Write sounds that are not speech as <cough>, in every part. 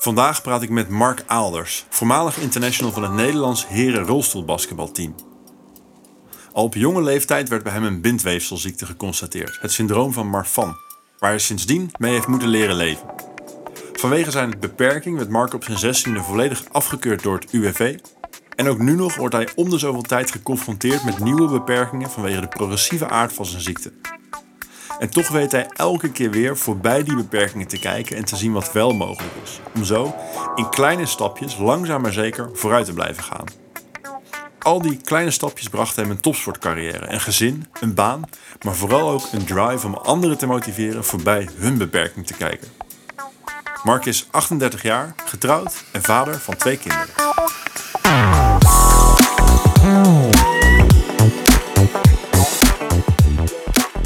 Vandaag praat ik met Mark Aalders, voormalig international van het Nederlands heren rolstoelbasketbalteam. Al op jonge leeftijd werd bij hem een bindweefselziekte geconstateerd, het syndroom van Marfan, waar hij sindsdien mee heeft moeten leren leven. Vanwege zijn beperking werd Mark op zijn 16e volledig afgekeurd door het UWV. En ook nu nog wordt hij om de zoveel tijd geconfronteerd met nieuwe beperkingen vanwege de progressieve aard van zijn ziekte. En toch weet hij elke keer weer voorbij die beperkingen te kijken en te zien wat wel mogelijk is. Om zo in kleine stapjes langzaam maar zeker vooruit te blijven gaan. Al die kleine stapjes brachten hem een topsportcarrière, een gezin, een baan, maar vooral ook een drive om anderen te motiveren voorbij hun beperking te kijken. Mark is 38 jaar, getrouwd en vader van twee kinderen.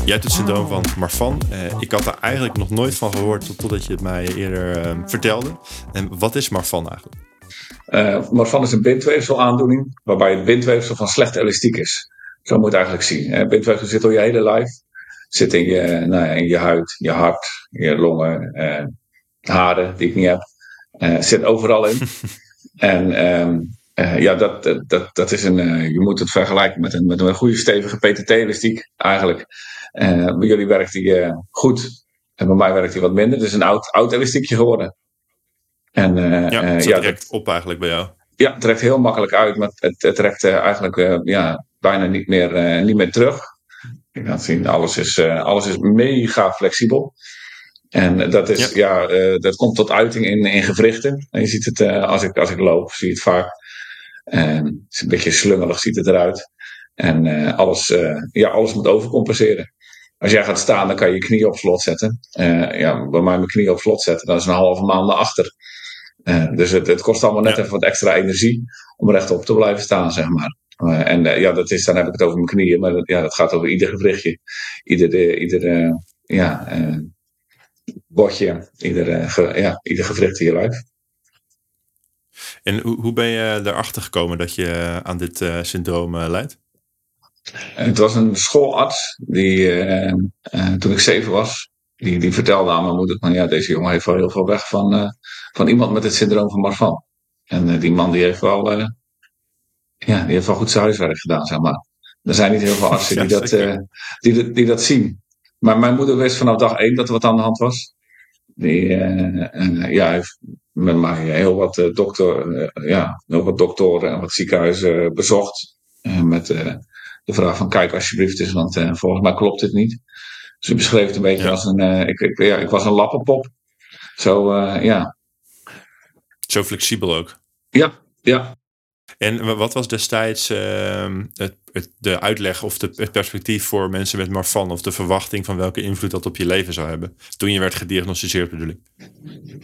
Jij hebt het syndroom van Marfan. Uh, ik had daar eigenlijk nog nooit van gehoord totdat je het mij eerder uh, vertelde. En wat is Marfan eigenlijk? Uh, Marfan is een bindweefselaandoening waarbij het bindweefsel van slechte elastiek is. Zo moet je het eigenlijk zien. Bindweefsel zit door je hele lijf. Zit in je, nou, in je huid, je hart, je longen, uh, haren die ik niet heb. zit overal in. <laughs> en um, ja, dat, dat, dat is een, je moet het vergelijken met een, met een goede stevige PTT-elastiek eigenlijk. bij jullie werkt die goed en bij mij werkt die wat minder. Het is een oud, oud elastiekje geworden. En, ja, het ja, trekt op eigenlijk bij jou. Ja, het trekt heel makkelijk uit, maar het, het trekt eigenlijk ja, bijna niet meer, niet meer terug. Je kan zien, alles is, alles is mega flexibel. En dat, is, ja. ja dat komt tot uiting in, in gewrichten. En je ziet het, als, ik, als ik loop, zie je het vaak. En het is een beetje slungelig, ziet het eruit. En alles, ja, alles moet overcompenseren. Als jij gaat staan, dan kan je je knie op slot zetten. ja, bij mij mijn knie op slot zetten, dan is een halve maand naar achter. Dus het, het, kost allemaal net even wat extra energie om rechtop te blijven staan, zeg maar. En ja, dat is, dan heb ik het over mijn knieën, maar dat, ja, dat gaat over ieder gewrichtje, ieder, ieder ja, botje, ieder, ge, ja, ieder gewricht in je lijf. En hoe, hoe ben je erachter gekomen dat je aan dit syndroom leidt? Het was een schoolarts die toen ik zeven was, die, die vertelde aan mijn moeder van ja, deze jongen heeft wel heel veel weg van, uh, van iemand met het syndroom van Marfan. En uh, die man die heeft wel, uh, ja, die heeft wel goed zijn huiswerk gedaan, zeg maar. Er zijn niet heel veel artsen <laughs> die, dat, die, die dat zien. Maar mijn moeder wist vanaf dag één dat er wat aan de hand was. Die ja, heeft met mij heel wat, dokter, ja, heel wat doktoren en wat ziekenhuizen bezocht. met de vraag van kijk alsjeblieft eens, want volgens mij klopt dit niet. Ze beschreef het een beetje als een. Ik, ik, ja, ik was een lappenpop. Zo, ja. Zo flexibel ook. Ja, ja. En wat was destijds uh, het, het, de uitleg of de, het perspectief voor mensen met Marfan? Of de verwachting van welke invloed dat op je leven zou hebben? Toen je werd gediagnosticeerd bedoel ik.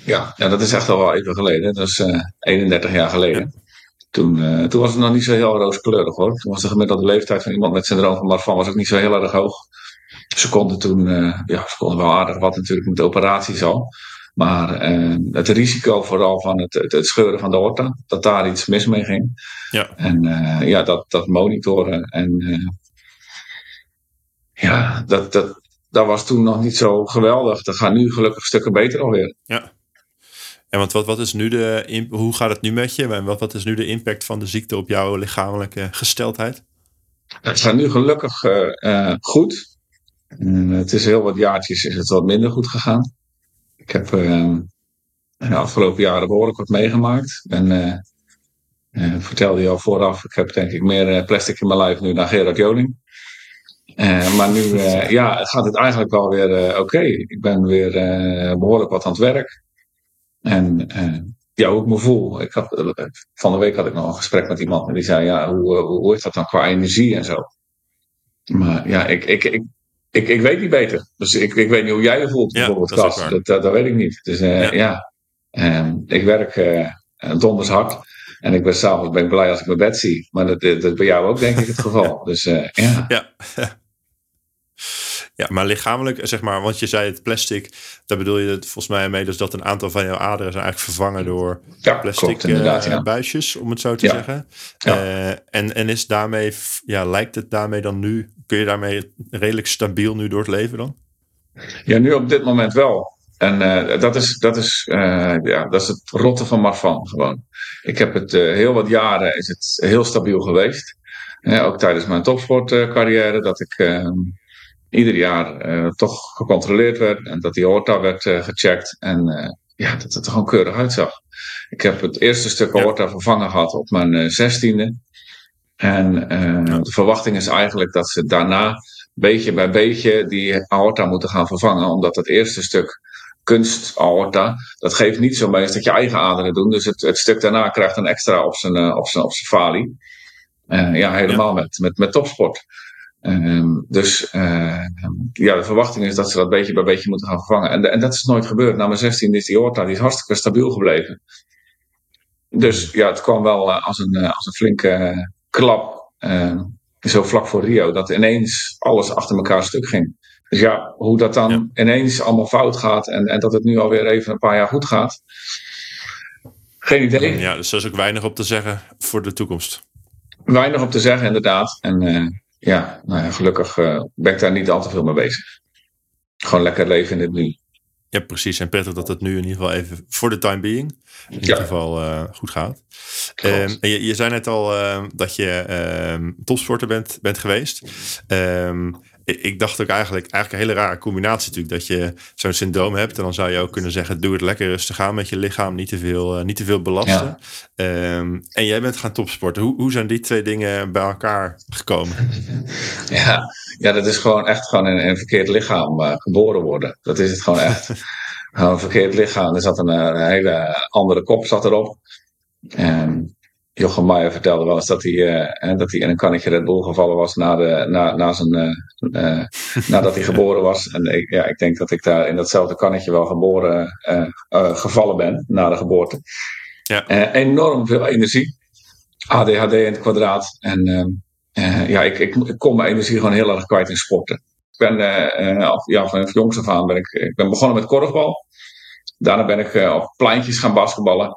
Ja, ja dat is echt al wel even geleden. Dat is 31 jaar geleden. Ja. Toen, toen was het nog niet zo heel rooskleurig hoor. Toen was de gemiddelde leeftijd van iemand met syndroom van Marfan was ook niet zo heel erg hoog. Ze konden toen, uh, ja, ze konden wel aardig wat natuurlijk met de operaties al. Maar uh, het risico vooral van het, het, het, scheuren van de horta, dat daar iets mis mee ging. Ja. En uh, ja, dat, dat monitoren. En ja, dat, dat, dat was toen nog niet zo geweldig. Dat gaat nu gelukkig stukken beter alweer. Ja. En want wat, wat is nu de, hoe gaat het nu met je? En wat, wat is nu de impact van de ziekte op jouw lichamelijke gesteldheid? Het gaat nu gelukkig goed. Het is heel wat jaartjes is het wat minder goed gegaan. Ik heb de afgelopen jaren behoorlijk wat meegemaakt. En uh, uh, vertelde je al vooraf, ik heb denk ik meer plastic in mijn lijf nu dan Gerard Joling. maar nu <laughs> ja, gaat het eigenlijk wel weer oké. Okay. Ik ben weer behoorlijk wat aan het werk. En ja, hoe ik me voel. Ik had, van de week had ik nog een gesprek met iemand en die zei, ja, hoe, hoe is dat dan qua energie en zo? Maar ja, ik, ik, ik, ik, ik weet niet beter. Dus ik, ik weet niet hoe jij je voelt bijvoorbeeld, ja, dat, dat, dat, dat, weet ik niet. Dus uh, ja, ja. Um, ik werk uh, donders hard. En ik ben s'avonds ben ik blij als ik mijn bed zie. Maar dat, dat, dat bij jou ook denk ik het geval. <laughs> Dus uh, ja. ja. Ja, maar lichamelijk, zeg maar, want je zei het plastic, daar bedoel je het volgens mij mee, dus dat een aantal van jouw aderen zijn eigenlijk vervangen door ja, plastic klopt, ja. buisjes, om het zo te ja. zeggen. Uh, en, en is daarmee, ja, lijkt het daarmee dan nu kun je daarmee redelijk stabiel nu door het leven dan? Ja, nu op dit moment wel. En uh, dat, is, dat, is, uh, ja, dat is het rotte van Marfan gewoon. Ik heb het uh, heel wat jaren is het heel stabiel geweest. ook tijdens mijn topsportcarrière dat ik ehm, ieder jaar toch gecontroleerd werd en dat die aorta werd gecheckt en ja, dat het er gewoon keurig uitzag. Ik heb het eerste stuk aorta ja. vervangen gehad op mijn zestiende. En ja. de verwachting is eigenlijk dat ze daarna beetje bij beetje die aorta moeten gaan vervangen, omdat het eerste stuk kunstaorta, dat geeft niet zo meest dat je eigen aderen doen. Dus het, het stuk daarna krijgt een extra op zijn, uh, op zijn, op zijn falie. Uh, ja, helemaal ja. Met, met, met topsport. Uh, dus ja, de verwachting is dat ze dat beetje bij beetje moeten gaan vervangen. En, en dat is nooit gebeurd. Na mijn 16 is die aorta die is hartstikke stabiel gebleven. Dus ja, het kwam wel als, een, als een flinke klap. zo vlak voor Rio, dat ineens alles achter elkaar stuk ging. Dus ja, hoe dat dan ja. ineens allemaal fout gaat en, en dat het nu alweer even een paar jaar goed gaat. Geen idee. Ja, dus er is ook weinig op te zeggen voor de toekomst. Weinig op te zeggen, inderdaad. En uh, ja, nou ja, gelukkig uh, ben ik daar niet al te veel mee bezig. Gewoon lekker leven in het nu. Ja, precies. En prettig dat het nu in ieder geval even voor de time being in ieder geval uh, goed gaat. Um, en je, je, zei net al uh, dat je uh, topsporter bent, bent geweest. Um, ik dacht ook eigenlijk, eigenlijk een hele rare combinatie natuurlijk. Dat je zo'n syndroom hebt. En dan zou je ook kunnen zeggen, doe het lekker rustig aan met je lichaam. Niet te veel, uh, niet te veel belasten. Ja. Um, en jij bent gaan topsporten. Hoe, hoe zijn die twee dingen bij elkaar gekomen? <laughs> Ja, ja dat is gewoon echt gewoon in een verkeerd lichaam uh, geboren worden. Dat is het gewoon echt. <laughs> een verkeerd lichaam. Er zat een, een hele andere kop zat erop. En Jochem Meijer vertelde wel eens dat hij, uh, dat hij in een kannetje Red Bull gevallen was na de, na, na zijn, uh, uh, <laughs> nadat hij geboren was. En ik, ja, ik denk dat ik daar in datzelfde kannetje wel geboren, gevallen ben na de geboorte. Ja. enorm veel energie. ADHD in het kwadraat. En ja, ik, ik, ik kon mijn energie gewoon heel erg kwijt in sporten. Ik ben ja, van jongs af aan ben ik, ik ben begonnen met korfbal. Daarna ben ik op pleintjes gaan basketballen.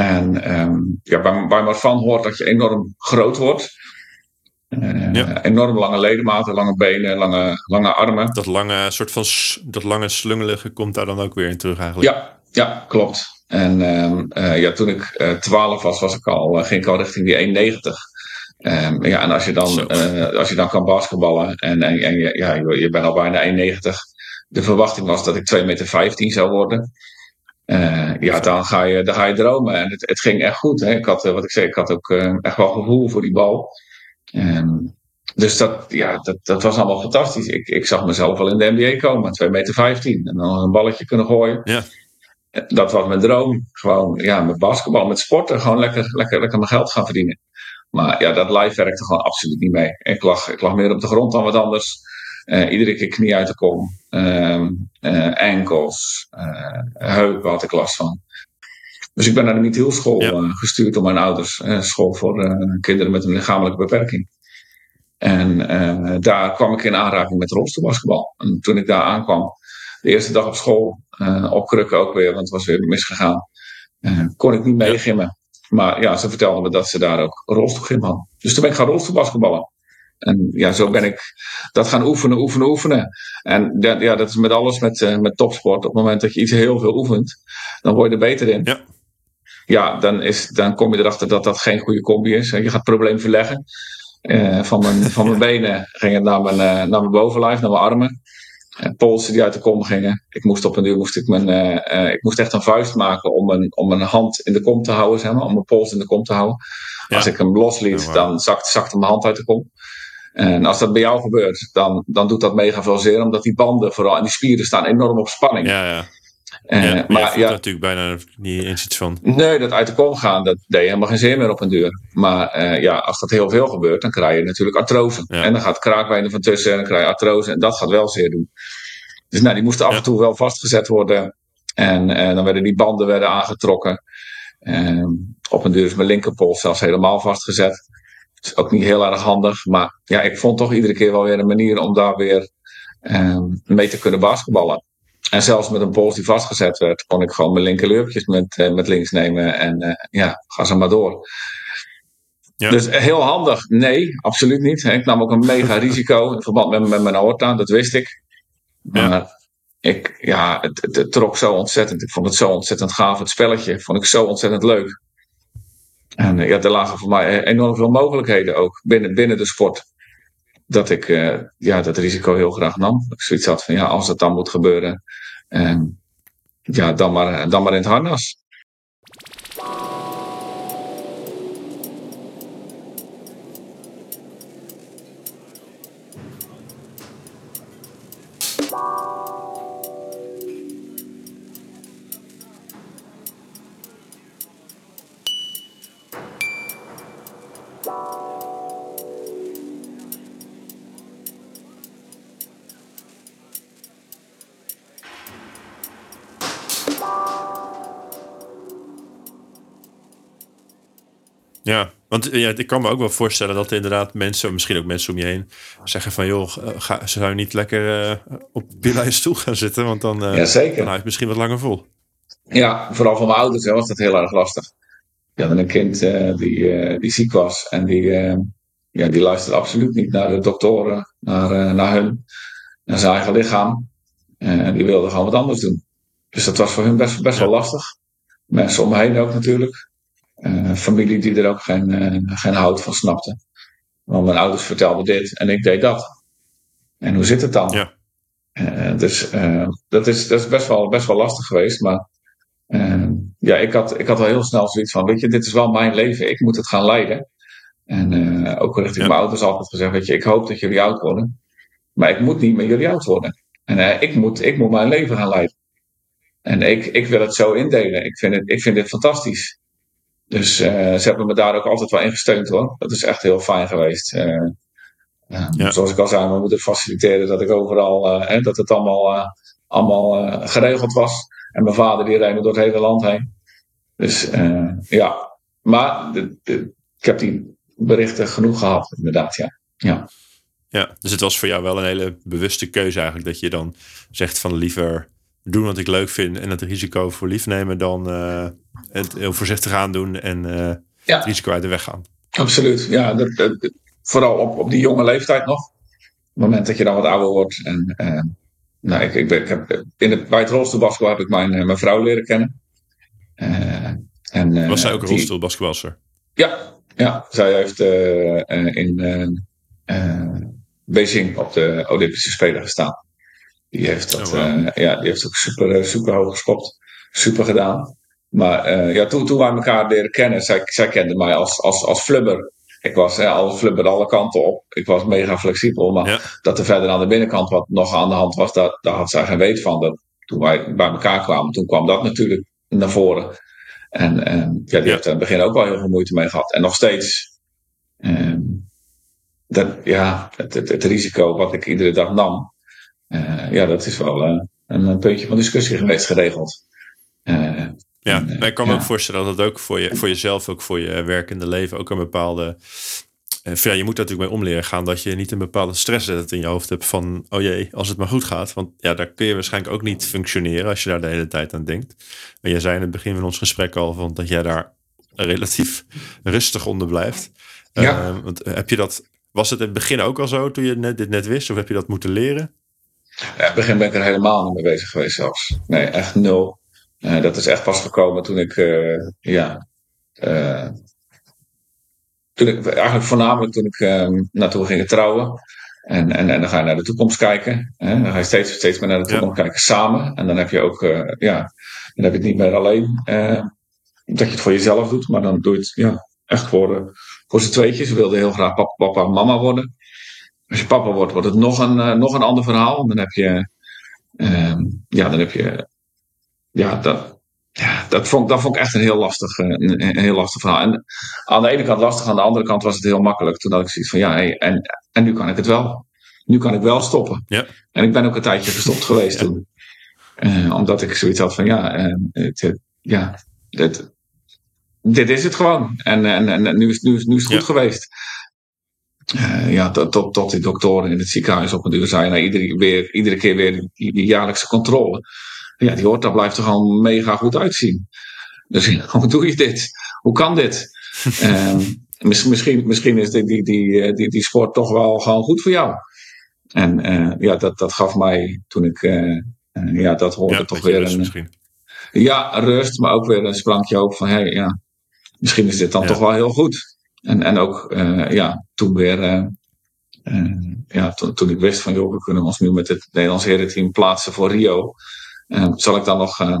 En um, ja, waar, waar maar van hoort dat je enorm groot wordt. Uh, ja. Enorm lange ledematen, lange benen, lange, lange armen. Dat lange soort van dat lange slungelige komt daar dan ook weer in terug eigenlijk. Ja, ja klopt. En um, uh, ja, toen ik uh, 12 was, was ik al, ging ik al richting die 1,90. Um, ja, en als je dan, als je dan kan basketballen en, en, en ja, je, je bent al bijna 1,90. De verwachting was dat ik 2,15 meter zou worden. Uh, ja, dan ga, je, dan ga je dromen. En het, het ging echt goed. Hè. Ik had, eh, wat ik zei, ik had ook uh, echt wel gevoel voor die bal. Um, dus dat, ja, dat, dat was allemaal fantastisch. Ik, ik zag mezelf wel in de NBA komen, 2,15 meter. 15, en dan een balletje kunnen gooien. Ja. Dat was mijn droom. Gewoon, ja, met basketbal, met sporten. Gewoon lekker, lekker, lekker mijn geld gaan verdienen. Maar ja, dat live werkte gewoon absoluut niet mee. Ik lag, ik lag meer op de grond dan wat anders. Uh, iedere keer knie uit de kom. Uh, uh, enkels. heupen had ik last van. Dus ik ben naar de Mietielschool ja. gestuurd door mijn ouders. school voor kinderen met een lichamelijke beperking. En daar kwam ik in aanraking met rolstoelbasketbal. En toen ik daar aankwam, de eerste dag op school, op krukken ook weer, want het was weer misgegaan, kon ik niet meegimmen. Maar ja, ze vertelden me dat ze daar ook rolstoelgym hadden. Dus toen ben ik gaan rolstoelbasketballen. En ja, zo ben ik dat gaan oefenen, oefenen, oefenen. En ja, ja dat is met alles met, uh, met topsport. Op het moment dat je iets heel veel oefent, dan word je er beter in. Ja, ja dan, is, dan kom je erachter dat dat geen goede combi is. Je gaat het probleem verleggen. Uh, van mijn, van mijn <laughs> benen ging het naar mijn, uh, naar mijn bovenlijf, naar mijn armen. polsen die uit de kom gingen. Ik moest op een duur moest ik mijn, ik moest echt een vuist maken om mijn, om mijn hand in de kom te houden, zeg maar, om mijn pols in de kom te houden. Ja. Als ik hem losliet, oh, dan zakte, zakte mijn hand uit de kom. En als dat bij jou gebeurt, dan, dan doet dat mega veel zeer, omdat die banden vooral en die spieren staan enorm op spanning. Ja, ja. Uh, ja, maar ja, natuurlijk bijna niet eens iets van. Nee, dat uit de kom gaan, dat deed helemaal geen zin meer op een deur. Maar uh, ja, als dat heel veel gebeurt, dan krijg je natuurlijk artrose. Ja. En dan gaat kraakbeen van tussen en dan krijg je artrose. En dat gaat wel zeer doen. Dus nou, die moesten af en toe wel vastgezet worden. En uh, dan werden die banden werden aangetrokken. op een deur is mijn linkerpols zelfs helemaal vastgezet is ook niet heel erg handig. Maar ja, ik vond toch iedere keer wel weer een manier om daar weer um, mee te kunnen basketballen. En zelfs met een pols die vastgezet werd, kon ik gewoon mijn linkerleurtjes met, uh, met links nemen. En uh, ja, ga ze maar door. Ja. Dus heel handig? Nee, absoluut niet. Ik nam ook een mega <laughs> risico in verband met, met mijn aorta, dat wist ik. Maar ik, ja, het, het, het, trok zo ontzettend. Ik vond het zo ontzettend gaaf. Het spelletje vond ik zo ontzettend leuk. En ja, er lagen voor mij enorm veel mogelijkheden ook binnen, binnen de sport. Dat ik ja, dat risico heel graag nam. Ik zoiets had van ja, als het dan moet gebeuren, ja, dan maar, dan maar in het harnas. Ja, want ja, ik kan me ook wel voorstellen dat inderdaad mensen, misschien ook mensen om je heen, zeggen van joh, eh, ga, zou je niet lekker uh, op je stoel gaan zitten? Want dan, uh, ja, zeker. dan hou je misschien wat langer vol. Ja, vooral voor mijn ouders was dat heel erg lastig. Die hadden een kind uh, die, die ziek was en die, ja, die luisterde absoluut niet naar de doktoren, naar, naar hun, naar zijn eigen lichaam. En die wilde gewoon wat anders doen. Dus dat was voor hun best, best wel lastig. Mensen om me heen ook natuurlijk. Uh, familie die er ook geen, uh, geen hout van snapte. Want mijn ouders vertelden dit en ik deed dat. En hoe zit het dan? Ja. Uh, dus dat, is, dat is best wel, best wel lastig geweest. Maar ja, ik had, ik had al heel snel zoiets van: Weet je, dit is wel mijn leven, ik moet het gaan leiden. En ook richting ja. mijn ouders altijd gezegd: Weet je, ik hoop dat jullie oud worden. Maar ik moet niet met jullie oud worden. En ik, moet, ik moet mijn leven gaan leiden. En ik, ik wil het zo indelen. Ik vind, het, ik vind dit fantastisch. Dus uh, ze hebben me daar ook altijd wel in gesteund hoor. Dat is echt heel fijn geweest. Uh, ja. Zoals ik al zei, we moeten faciliteren dat ik overal, uh, dat het allemaal, allemaal geregeld was. En mijn vader die reed door het hele land heen. Dus ja, maar de, de, ik heb die berichten genoeg gehad, inderdaad, ja. ja. Ja, dus het was voor jou wel een hele bewuste keuze eigenlijk. Dat je dan zegt van liever doen wat ik leuk vind en het risico voor lief nemen dan uh, het heel voorzichtig aandoen en uh, ja. het risico uit de weg gaan. Absoluut, ja. Dat, dat, vooral op, op die jonge leeftijd nog. Op het moment dat je dan wat ouder wordt. En, uh, nou, ik, ik, heb, in het, bij het rolstoelbasketbal heb ik mijn, mijn vrouw leren kennen. en, Was zij ook een rolstoelbasketbalster? Ja, ja, zij heeft in Beijing op de Olympische Spelen gestaan. Die heeft, dat, oh, wow. ja, die heeft ook super, super hoog geschopt. Super gedaan. Maar uh, ja, toen, toen wij elkaar leren kennen, zij, zij kende mij als, als, als flubber. Ik was ja, al flubber alle kanten op. Ik was mega flexibel. Maar ja. dat er verder aan de binnenkant wat nog aan de hand was, dat, daar had zij geen weet van. Dat, toen wij bij elkaar kwamen, toen kwam dat natuurlijk naar voren. En, en ja, die ja. heeft er in het begin ook wel heel veel moeite mee gehad. En nog steeds. Um, dat, ja, het, het, het, risico wat ik iedere dag nam, uh, ja, dat is wel uh, een puntje van discussie geweest geregeld. Uh, ja, en, ik kan me ja. ook voorstellen dat het ook voor, je, voor jezelf, ook voor je werkende leven, ook een bepaalde. ja, je moet natuurlijk mee om leren gaan dat je niet een bepaalde stress in je hoofd hebt van, oh jee, als het maar goed gaat. Want ja, daar kun je waarschijnlijk ook niet functioneren als je daar de hele tijd aan denkt. Maar jij zei in het begin van ons gesprek al van dat jij daar relatief rustig onder blijft. Ja. want heb je dat, was het in het begin ook al zo toen je net, dit net wist? Of heb je dat moeten leren? Ja, in het begin ben ik er helemaal niet mee bezig geweest zelfs. Nee, echt nul. Uh, dat is echt pas gekomen toen ik, uh, ja, uh, toen ik, eigenlijk voornamelijk toen ik naartoe ging trouwen. En, en, en dan ga je naar de toekomst kijken. Hè? Dan ga je steeds, steeds meer naar de toekomst ja. kijken samen. En dan heb je ook, ja, dan heb je het niet meer alleen dat je het voor jezelf doet, maar dan doe je het ja, echt voor, voor z'n tweetjes. Ze wilden heel graag papa, papa en mama worden. Als je papa wordt, wordt het nog een, nog een ander verhaal. Dan heb je, ja, dan heb je ja, dat, ja, dat, vond, dat vond ik echt een heel lastig, een, een, heel lastig verhaal. En aan de ene kant lastig, aan de andere kant was het heel makkelijk. Toen had ik zoiets van, ja, hey, en, en nu kan ik het wel. Nu kan ik wel stoppen. Ja. En ik ben ook een tijdje gestopt geweest ja. toen. Uh, omdat ik zoiets had van, ja, uh, het, ja dit, dit is het gewoon. En, en, en nu, is, nu, is, nu is het goed geweest. Uh, ja, tot, tot, tot die doktoren in het ziekenhuis op een duur zeiden, nou, iedere, weer, iedere keer weer die, die jaarlijkse controle ja, die hoort, daar blijft er gewoon mega goed uitzien. Dus <laughs> hoe doe je dit? Hoe kan dit? <laughs> um, misschien, misschien is die, die, die, die, die sport toch wel gewoon goed voor jou. En uh, ja, dat, dat gaf mij toen ik uh, En ja, dat hoorde Ja, toch weer rust een, misschien. ja, rust, maar ook weer een sprankje hoop van, hey, ja, misschien is dit dan Ja. toch wel heel goed. En, en ook, eh, ja, toen weer, eh, eh, ja, toen, toen ik wist van, joh, we kunnen ons nu met het Nederlands herenteam plaatsen voor Rio. Eh, zal ik dan nog, eh,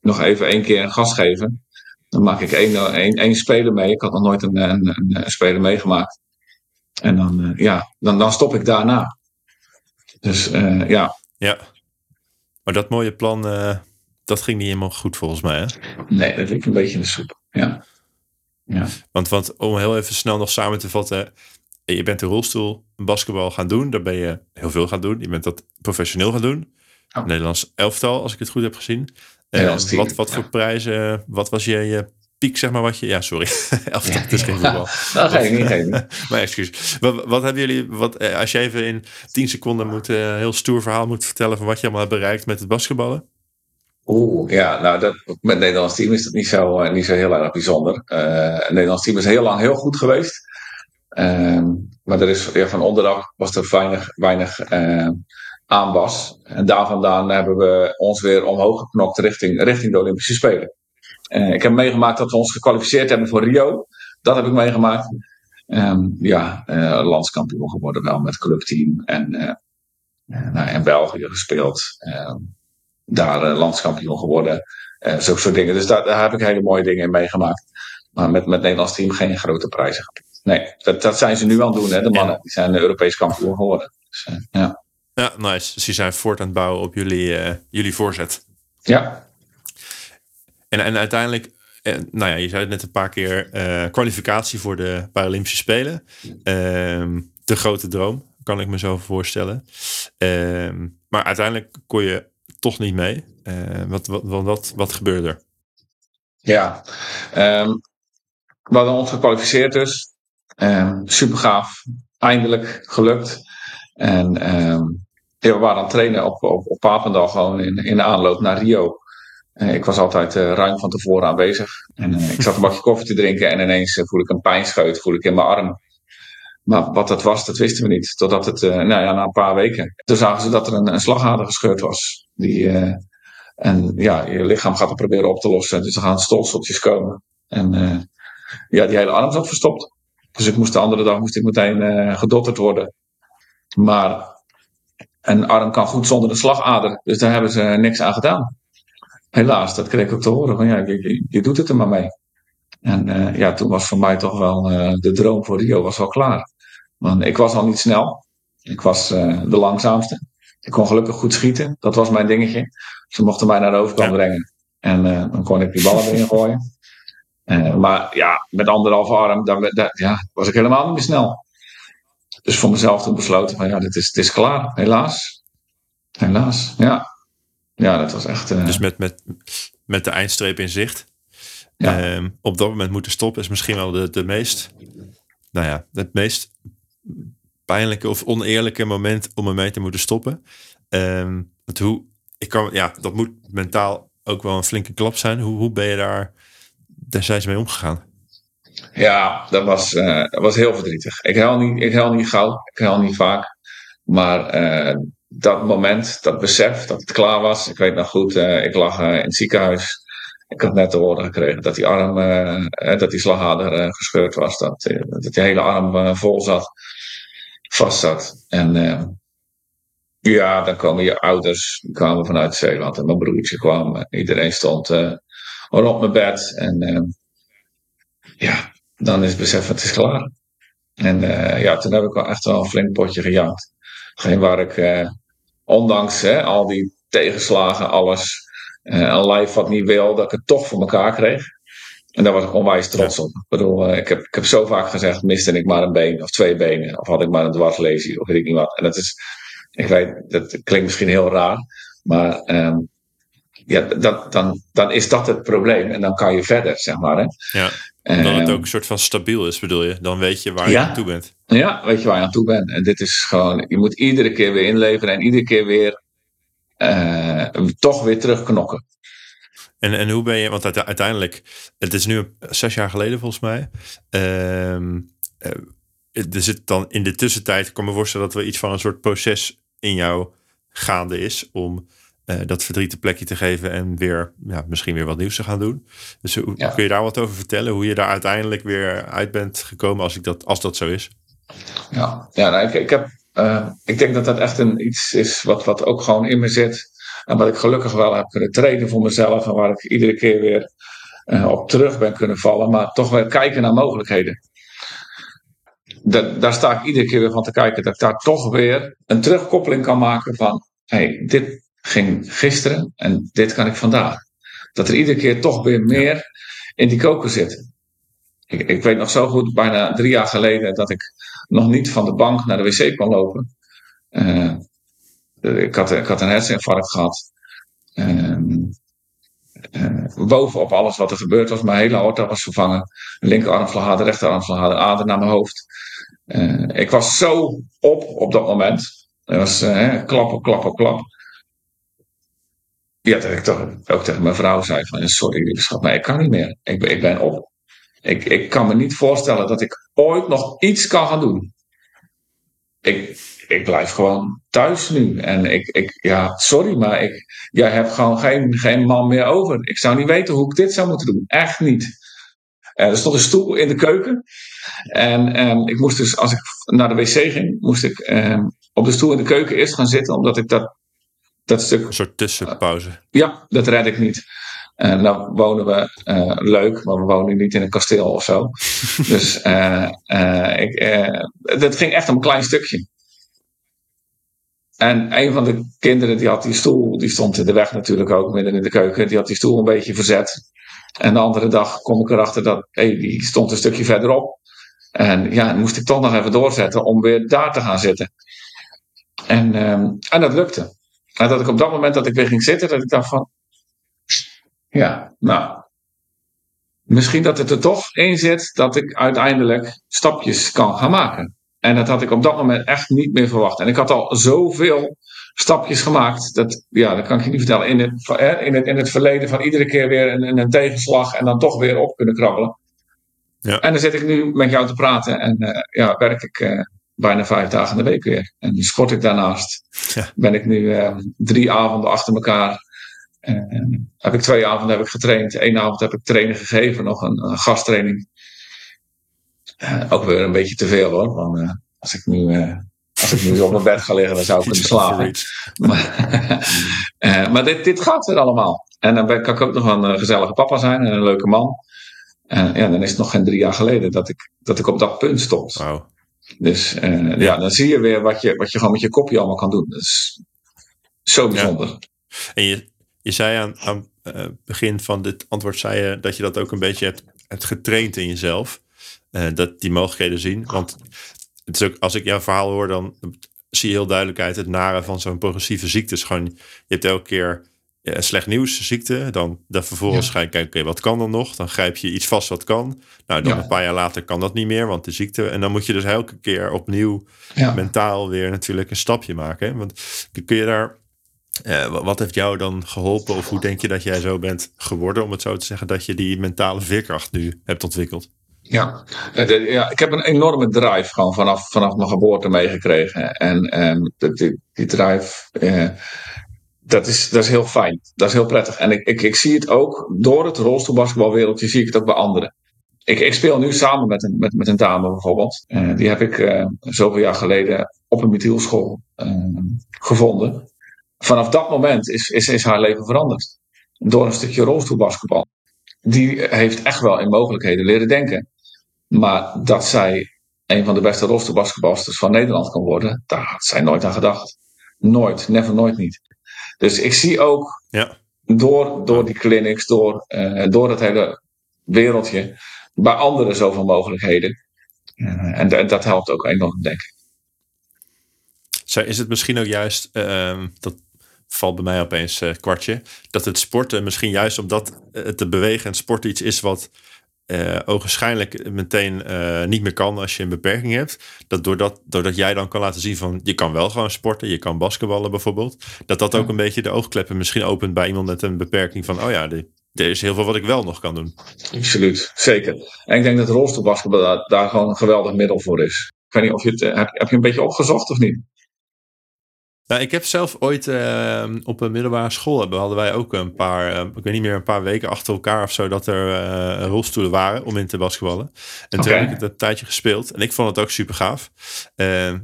nog even één keer een gas geven? Dan maak ik één, één, één speler mee. Ik had nog nooit een, een, een, speler meegemaakt. En dan, eh, ja, dan, dan stop ik daarna. Dus eh, ja, Ja. Maar dat mooie plan, eh, dat ging niet helemaal goed volgens mij. Hè? nee, dat liep een beetje in de soep. Ja. Ja. Want, want om heel even snel nog samen te vatten. Je bent de rolstoel basketbal gaan doen. Daar ben je heel veel gaan doen. Je bent dat professioneel gaan doen. Ja. Nederlands elftal, als ik het goed heb gezien. Eh, wat wat ja. voor prijzen, wat was je, je piek, zeg maar, wat je... Ja, sorry. <laughs> elftal, het is geen <laughs> voetbal. Nou, geen, niet, geen. <laughs> Maar excuus. Wat, wat hebben jullie, wat, eh, als je even in 10 seconden moet, eh, een heel stoer verhaal moet vertellen van wat je allemaal hebt bereikt met het basketballen? Oeh, ja, nou, dat, met het Nederlands team is dat niet zo, eh, niet zo heel erg bijzonder. Eh, het Nederlands team is heel lang heel goed geweest. Ehm, maar er is, ja, van onderaf was er weinig, weinig eh, aanwas. En daar vandaan hebben we ons weer omhoog geknokt richting, richting de Olympische Spelen. Eh, ik heb meegemaakt dat we ons gekwalificeerd hebben voor Rio. Dat heb ik meegemaakt. Ehm, ja, eh, landskampioen geworden wel met clubteam. En, eh, nou, in België gespeeld. Ehm, daar landskampioen geworden. Zulke soort dingen. Dus daar, heb ik hele mooie dingen in meegemaakt. Maar met, met het Nederlands team geen grote prijzen. Nee, dat, dat zijn ze nu aan het doen, hè, de mannen. Die zijn Europees kampioen geworden. Dus, ja. Ja, nice. Dus die zijn voort aan het bouwen op jullie, eh, jullie voorzet. ja, En, en uiteindelijk, eh, nou ja, je zei het net een paar keer, eh, kwalificatie voor de Paralympische Spelen. Ehm, de grote droom, kan ik me zo voorstellen. Ehm, maar uiteindelijk kon je toch niet mee. Wat, wat, wat, wat, gebeurde er? ja. Ehm, we hadden ons gekwalificeerd dus. Ehm super gaaf. Eindelijk gelukt. En ja, we waren aan het trainen op, op, Papendal gewoon in, in de aanloop naar Rio. Eh, ik was altijd eh, ruim van tevoren aanwezig. En eh, ik zat een bakje koffie te drinken en ineens voel ik een pijnscheut voel ik in mijn arm. Maar wat dat was, dat wisten we niet. Totdat het, nou ja, na een paar weken. Toen zagen ze dat er een, een slagader gescheurd was. Die, en ja, je lichaam gaat het proberen op te lossen. Dus er gaan stolseltjes komen. En ja, die hele arm zat verstopt. Dus ik moest de andere dag moest ik meteen gedotterd worden. Maar een arm kan goed zonder een slagader. Dus daar hebben ze niks aan gedaan. Helaas, dat kreeg ik ook te horen. Van, ja, je, doet het er maar mee. En eh, ja, toen was voor mij toch wel eh, de droom voor Rio was wel klaar. Want ik was al niet snel. Ik was eh, de langzaamste. Ik kon gelukkig goed schieten. Dat was mijn dingetje. Ze mochten mij naar de overkant Ja. brengen. En dan kon ik die ballen erin gooien. Maar ja, met anderhalve arm dan, dat- ja, was ik helemaal niet meer snel. Dus voor mezelf toen besloten van ja, dit is, het is klaar. Helaas. Helaas, ja. Ja, dat was echt... eh, Dus met, met, met de eindstreep in zicht. Ja. Ehm, op dat moment moeten stoppen is misschien wel de, de meest, nou ja, het meest pijnlijke of oneerlijke moment om ermee te moeten stoppen. Ehm, want hoe, ik kan, ja, dat moet mentaal ook wel een flinke klap zijn. Hoe, hoe ben je daar destijds mee omgegaan? Ja, dat was, eh, was heel verdrietig. Ik huil niet, ik huil niet gauw, ik huil niet vaak. Maar eh, dat moment, dat besef dat het klaar was. Ik weet nog goed, eh, ik lag in het ziekenhuis. Ik had net te horen gekregen dat die arm, dat die slagader gescheurd was. Dat, dat die hele arm vol zat, vast zat. En ja, dan komen je ouders, die kwamen vanuit Zeeland. En mijn broertje kwam. en Iedereen stond rond mijn bed. En ja, dan is het besef, het is klaar. En eh, ja, toen heb ik wel echt wel een flink potje gejaagd. Geen waar ik, eh, ondanks hè, al die tegenslagen, alles, eh, een lijf wat niet wil, dat ik het toch voor elkaar kreeg. En daar was ik onwijs trots op. Ik bedoel, ik, heb, ik heb zo vaak gezegd, miste ik maar een been of twee benen, of had ik maar een dwarslesie, of weet ik niet wat. En dat is, ik weet, dat klinkt misschien heel raar, maar ehm, ja, dat, dan, dan is dat het probleem en dan kan je verder, zeg maar. Hè. Ja, dat het Ehm, ook een soort van stabiel is, bedoel je? Dan weet je waar je aan toe bent. Ja, weet je waar je aan toe bent. En dit is gewoon, je moet iedere keer weer inleveren en iedere keer weer eh, toch weer terugknokken. En, en hoe ben je, want uite- uiteindelijk, het is nu zes jaar geleden volgens mij. Eh, er zit dan in de tussentijd, ik kan me voorstellen dat er iets van een soort proces in jou gaande is om dat verdriet een plekje te geven en weer ja, misschien weer wat nieuws te gaan doen. Dus hoe, kun je daar wat over vertellen? Hoe je daar uiteindelijk weer uit bent gekomen als, ik dat, als dat zo is? Ja, ja nou, ik, ik, heb, ik denk dat dat echt een, iets is wat, wat ook gewoon in me zit. En wat ik gelukkig wel heb kunnen trainen voor mezelf. En waar ik iedere keer weer op terug ben kunnen vallen. Maar toch weer kijken naar mogelijkheden dat, daar sta ik iedere keer weer van te kijken. Dat ik daar toch weer een terugkoppeling kan maken van: hey, dit ging gisteren en dit kan ik vandaag. Dat er iedere keer toch weer meer in die koker zit. Ik, ik weet nog zo goed, bijna drie jaar geleden, dat ik nog niet van de bank naar de wc kon lopen. Uh, ik, had, ik had een herseninfarct gehad. Uh, uh, bovenop alles wat er gebeurd was, mijn hele aorta was vervangen. Linkerarmslagader, rechterarmslagader, ader naar mijn hoofd. Uh, ik was zo op op dat moment. Het was uh, klap op klap op klap. Ja, dat ik toch ook tegen mijn vrouw zei van sorry schat, maar ik kan niet meer. Ik, ik ben op. Ik, ik kan me niet voorstellen dat ik ooit nog iets kan gaan doen. Ik, ik blijf gewoon thuis nu. En ik, ik ja, sorry, maar ik, jij hebt gewoon geen, geen man meer over. Ik zou niet weten hoe ik dit zou moeten doen. Echt niet. Uh, er stond een stoel in de keuken. En um, ik moest dus, als ik naar de wc ging, moest ik um, op de stoel in de keuken eerst gaan zitten, omdat ik dat, dat stuk. Een soort tussenpauze. Uh, ja, dat red ik niet. En dan wonen we uh, leuk, maar we wonen niet in een kasteel of zo. <laughs> dus ik, dat ging echt om een klein stukje. En een van de kinderen die had die stoel, die stond in de weg natuurlijk ook midden in de keuken, die had die stoel een beetje verzet. En de andere dag kom ik erachter dat hey, die stond een stukje verderop. En ja, dan moest ik toch nog even doorzetten om weer daar te gaan zitten. En, um, en dat lukte. En dat ik op dat moment dat ik weer ging zitten, dat ik dacht van, ja, nou, misschien dat het er toch in zit dat ik uiteindelijk stapjes kan gaan maken. En dat had ik op dat moment echt niet meer verwacht. En ik had al zoveel stapjes gemaakt. Dat, ja, dat kan ik je niet vertellen. In het, in het, in het verleden van iedere keer weer een, een tegenslag en dan toch weer op kunnen krabbelen. Ja. En dan zit ik nu met jou te praten en uh, ja, werk ik uh, bijna vijf dagen in de week weer. En sport ik daarnaast. Ja. Ben ik nu uh, drie avonden achter elkaar. heb ik twee avonden heb ik getraind. Eén avond heb ik training gegeven, nog een, een gasttraining. ook weer een beetje te veel hoor. Want als ik nu als ik nu op mijn bed ga liggen, dan zou ik kunnen slapen. Maar, <laughs> maar dit, dit gaat weer allemaal. En dan ben, kan ik ook nog een gezellige papa zijn en een leuke man. En ja, dan is het nog geen drie jaar geleden dat ik, dat ik op dat punt stond. Wow. Dus uh, ja. dan zie je weer wat je, wat je gewoon met je kopje allemaal kan doen. Dat is zo bijzonder. Ja. En je, je zei aan, aan het uh, begin van dit antwoord zei je dat je dat ook een beetje hebt, hebt getraind in jezelf. Uh, dat die mogelijkheden zien. Want het is ook, als ik jouw verhaal hoor, dan zie je heel duidelijkheid het nare van zo'n progressieve ziekte. Is gewoon, je hebt elke keer ja, slecht nieuws, ziekte. Dan, dan vervolgens ja. ga je kijken, wat kan dan nog? Dan grijp je iets vast wat kan. Nou, dan ja. een paar jaar later kan dat niet meer, want de ziekte. En dan moet je dus elke keer opnieuw mentaal weer natuurlijk een stapje maken. Want kun je daar, eh, wat heeft jou dan geholpen? Of hoe denk je dat jij zo bent geworden, om het zo te zeggen, dat je die mentale veerkracht nu hebt ontwikkeld? Ja. ja, ik heb een enorme drive gewoon vanaf, vanaf mijn geboorte meegekregen. En, die, die drive, eh, dat, is, dat is heel fijn. Dat is heel prettig. En ik, ik, ik zie het ook door het rolstoelbasketbalwereldje, zie ik het ook bij anderen. Ik, ik speel nu samen met een, met, met een dame bijvoorbeeld. Uh, die heb ik uh, zoveel jaar geleden op een methielschool uh, gevonden. Vanaf dat moment is, is, is haar leven veranderd. Door een stukje rolstoelbasketbal. Die heeft echt wel in mogelijkheden leren denken. Maar dat zij een van de beste rolstoelbasketbalsters van Nederland kan worden, daar had zij nooit aan gedacht. Nooit, never, nooit niet. Dus ik zie ook ja. door, door die clinics, door, uh, door het hele wereldje, bij anderen zoveel mogelijkheden. Uh, en, en, dat helpt ook enorm, denk ik. Zo is het misschien ook juist, uh, dat valt bij mij opeens uh, kwartje, dat het sporten misschien juist omdat het te bewegen en sport iets is wat uh, ogenschijnlijk meteen uh, niet meer kan als je een beperking hebt. Dat doordat, doordat jij dan kan laten zien van je kan wel gewoon sporten, je kan basketballen bijvoorbeeld. Dat dat ook een beetje de oogkleppen misschien opent bij iemand met een beperking van oh ja, er is heel veel wat ik wel nog kan doen. Absoluut, zeker. En ik denk dat rolstoelbasketbal daar, daar gewoon een geweldig middel voor is. Ik weet niet of je het, heb, heb je een beetje opgezocht of niet? Nou, ik heb zelf ooit uh, op een middelbare school hebben, hadden wij ook een paar, uh, ik weet niet meer, een paar weken achter elkaar of zo, dat er uh, rolstoelen waren om in te basketballen. En okay. toen heb ik het een tijdje gespeeld en ik vond het ook super gaaf.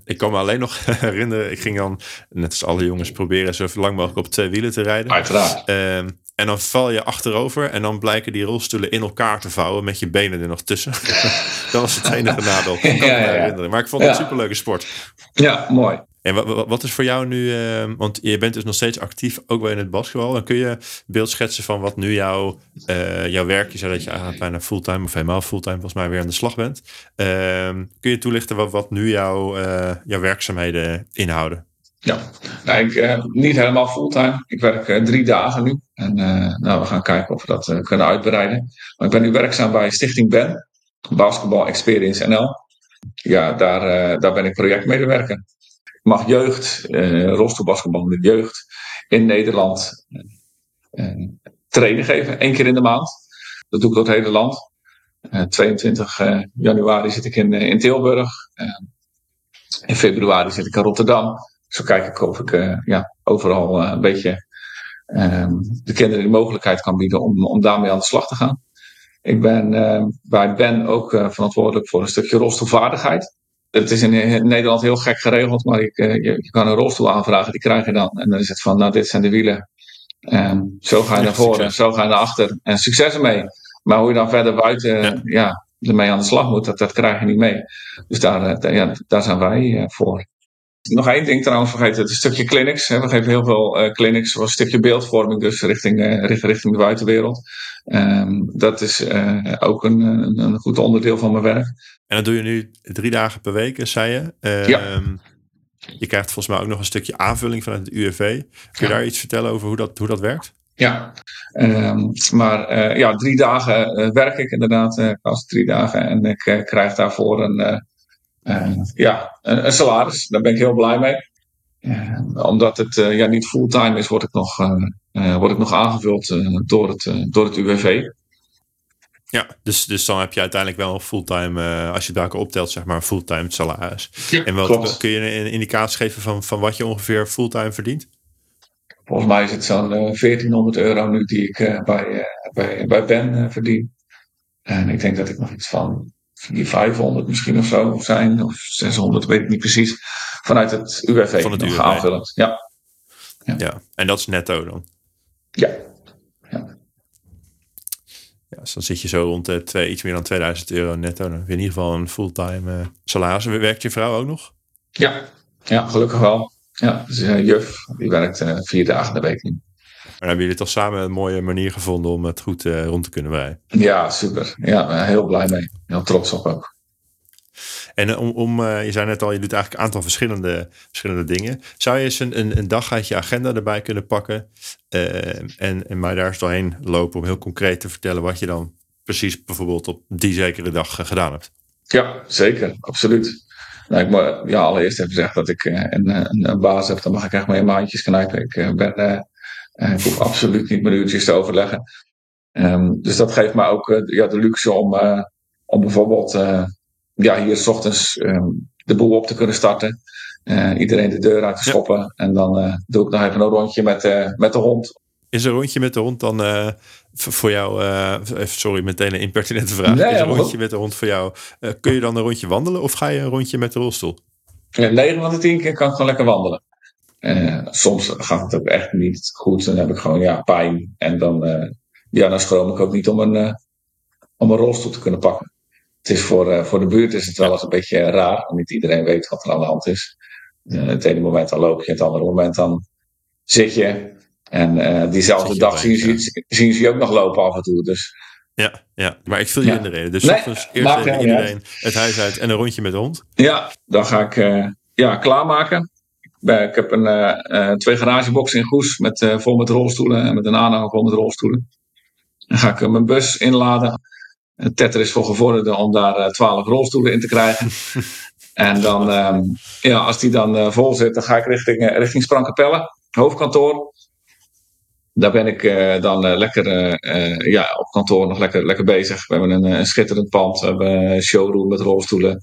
ik kan me alleen nog <laughs> herinneren, ik ging dan, net als alle jongens, proberen zo lang mogelijk op twee wielen te rijden. Uiteraard. En dan val je achterover en dan blijken die rolstoelen in elkaar te vouwen met je benen er nog tussen. <laughs> dat was het enige nadeel. Ik kan ja, me herinneren. Maar ik vond het een superleuke sport. Ja, mooi. En wat, wat is voor jou nu, uh, want je bent dus nog steeds actief ook wel in het basketbal. Dan kun je beeld schetsen van wat nu jouw, uh, jouw werk is, dat je eigenlijk bijna fulltime of helemaal fulltime volgens mij weer aan de slag bent. Uh, kun je toelichten wat, wat nu jouw, eh, jouw werkzaamheden inhouden? Ja, nou, ik, niet helemaal fulltime. Ik werk drie dagen nu. En nou, we gaan kijken of we dat kunnen uitbreiden. Maar ik ben nu werkzaam bij Stichting Ben, Basketball Experience NL. Ja, daar, daar ben ik projectmedewerker mag jeugd, uh, rolstoelbasketbal met jeugd in Nederland uh, training geven, één keer in de maand. Dat doe ik door het hele land. Uh, 22 januari zit ik in, in Tilburg. in februari zit ik in Rotterdam. Zo kijk ik of ik ja, overal een beetje de kinderen de mogelijkheid kan bieden om, om daarmee aan de slag te gaan. Ik ben bij Ben ook verantwoordelijk voor een stukje rolstoelvaardigheid het is in Nederland heel gek geregeld, maar ik, eh, je, je, kan een rolstoel aanvragen, die krijg je dan. En dan is het van, nou, dit zijn de wielen. En zo ga je naar voren, zo ga je naar achter. En succes ermee. Maar hoe je dan verder buiten ja. ja ermee aan de slag moet, dat, dat krijg je niet mee. Dus daar, eh, ja, daar zijn wij eh, voor. Nog één ding trouwens vergeten, het stukje clinics. We geven heel veel uh, clinics, zoals een stukje beeldvorming, dus richting, uh, richting de buitenwereld. Um, dat is uh, ook een, een, goed onderdeel van mijn werk. En dat doe je nu drie dagen per week, zei je. Um, ja. Je krijgt volgens mij ook nog een stukje aanvulling vanuit het UWV. Kun je daar iets vertellen over hoe dat, hoe dat werkt? Ja, um, maar ja, drie dagen werk ik inderdaad, uh, als drie dagen. En ik krijg daarvoor een, ja, een, een, salaris. Daar ben ik heel blij mee. omdat het ja, niet fulltime is, word ik nog uh, word ik nog aangevuld uh, door, het, uh, door het UWV. Ja, dus, dus dan heb je uiteindelijk wel een fulltime, als je het bij optelt, zeg maar, een fulltime salaris. Ja, en wat, klopt. kun je een indicatie geven van, van wat je ongeveer fulltime verdient? Volgens mij is het zo'n 1400 euro nu die ik bij, bij, bij Ben verdien. En ik denk dat ik nog iets van 500 misschien of zo zijn, of 600, weet ik niet precies. Vanuit het UWV van het UWV. aanvullend. Ja. Ja. ja, en dat is netto dan? Ja. ja. Ja, dus dan zit je zo rond de twee, iets meer dan 2000 euro netto. Dan heb je in ieder geval een fulltime uh, salaris. Werkt je vrouw ook nog? Ja, ja gelukkig wel. Ja, dus, uh, juf, die werkt uh, vier dagen de week nu. Maar hebben jullie toch samen een mooie manier gevonden om het goed rond te kunnen breien? Ja, super. Ja, heel blij mee. Heel trots op ook. En eh, om, om uh, je zei net al, je doet eigenlijk een aantal verschillende, verschillende dingen. Zou je eens een, een, een dag uit je agenda erbij kunnen pakken uh, en, en maar daar eens doorheen lopen om heel concreet te vertellen wat je dan precies bijvoorbeeld op die zekere dag gedaan hebt? Ja, zeker, absoluut. Nou, ik moet ja, allereerst even zeggen dat ik een, een, een, baas heb, dan mag ik echt mijn maandjes knijpen. Ik, ben, ik hoef absoluut niet mijn uurtjes te overleggen. Um, dus dat geeft me ook ja, de luxe om, om bijvoorbeeld ja, hier s ochtends um, de boel op te kunnen starten. Uh, iedereen de deur uit te schoppen. Ja. En dan uh, doe ik nog even een rondje met, uh, met de hond. Is een rondje met de hond dan voor jou, sorry, meteen een impertinente vraag. Nee, is een rondje met de hond voor jou, kun je dan een rondje wandelen of ga je een rondje met de rolstoel? Ja, 9 van de 10 keer kan ik gewoon lekker wandelen. Soms gaat het ook echt niet goed. Dan heb ik gewoon ja, pijn. En dan, ja, dan schroom ik ook niet om een, om een rolstoel te kunnen pakken het is voor, voor de buurt is het wel eens een beetje raar. Want niet iedereen weet wat er aan de hand is. Het ene moment dan loop je, het andere moment dan zit je. En uh, diezelfde dag zien ze, zien ze je ook nog lopen af en toe. Dus. Ja, ja, maar ik viel je ja. in de reden. Dus nee, eerst even iedereen het huis uit en een rondje met de hond. Ja, dan ga ik ja, klaarmaken. Ik heb een, twee garageboxen in Goes met, vol met rolstoelen en met een aanhanger vol met rolstoelen. Dan ga ik mijn bus inladen. Tetter is voor gevorderden om daar 12 eh, rolstoelen in te krijgen. <laughs> en dan, um, ja, als die dan uh, vol zit, dan ga ik richting, uh, richting Sprankapelle, hoofdkantoor. Daar ben ik uh, dan lekker ja, op kantoor nog lekker, lekker bezig. We hebben een, een schitterend pand. We hebben een showroom met rolstoelen.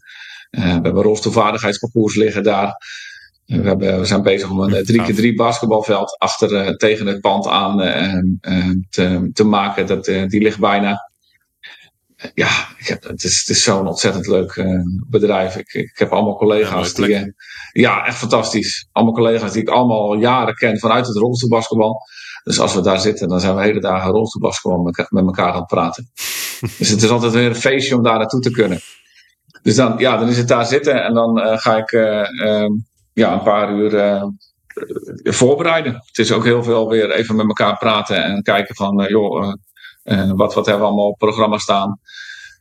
we hebben rolstoelvaardigheidsparcours liggen daar. We, hebben, we zijn bezig om een 3x3 basketbalveld achter tegen het pand aan te, te maken. Dat, die ligt bijna ja, ik heb, het is, is zo'n ontzettend leuk bedrijf. Ik, ik heb allemaal collega's ja, die. Ja, echt fantastisch. Allemaal collega's die ik allemaal jaren ken vanuit het rolstoelbasketbal. Dus als we daar zitten, dan zijn we hele dagen rolstoelbasketbal met, met elkaar aan het praten. <laughs> dus het is altijd weer een feestje om daar naartoe te kunnen. Dus dan, ja, dan is het daar zitten en dan uh, ga ik ehm, ja, een paar uur voorbereiden. Het is ook heel veel weer even met elkaar praten en kijken van, joh uh, wat, wat hebben we allemaal op programma staan?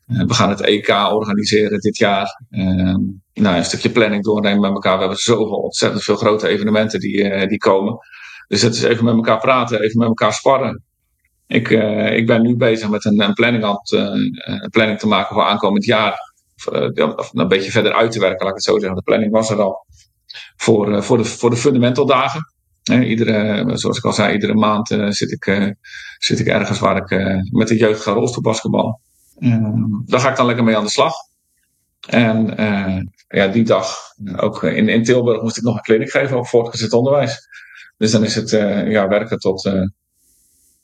We gaan het EK organiseren dit jaar. Uh, nou, een stukje planning doornemen met elkaar. We hebben zoveel ontzettend veel grote evenementen die, die komen. Dus het is even met elkaar praten, even met elkaar sparren. Ik, ik ben nu bezig met een, planning, aan planning te maken voor aankomend jaar. Of, een beetje verder uit te werken, laat ik het zo zeggen. De planning was er al. Voor, voor, de, voor de fundamental dagen iedere, zoals ik al zei, iedere maand uh, zit, ik, uh, zit ik ergens waar ik uh, met de jeugd ga rolstoelbasketballen. daar ga ik dan lekker mee aan de slag. En ja, die dag, ook in, in Tilburg, moest ik nog een clinic geven op voortgezet onderwijs. Dus dan is het ja, werken tot een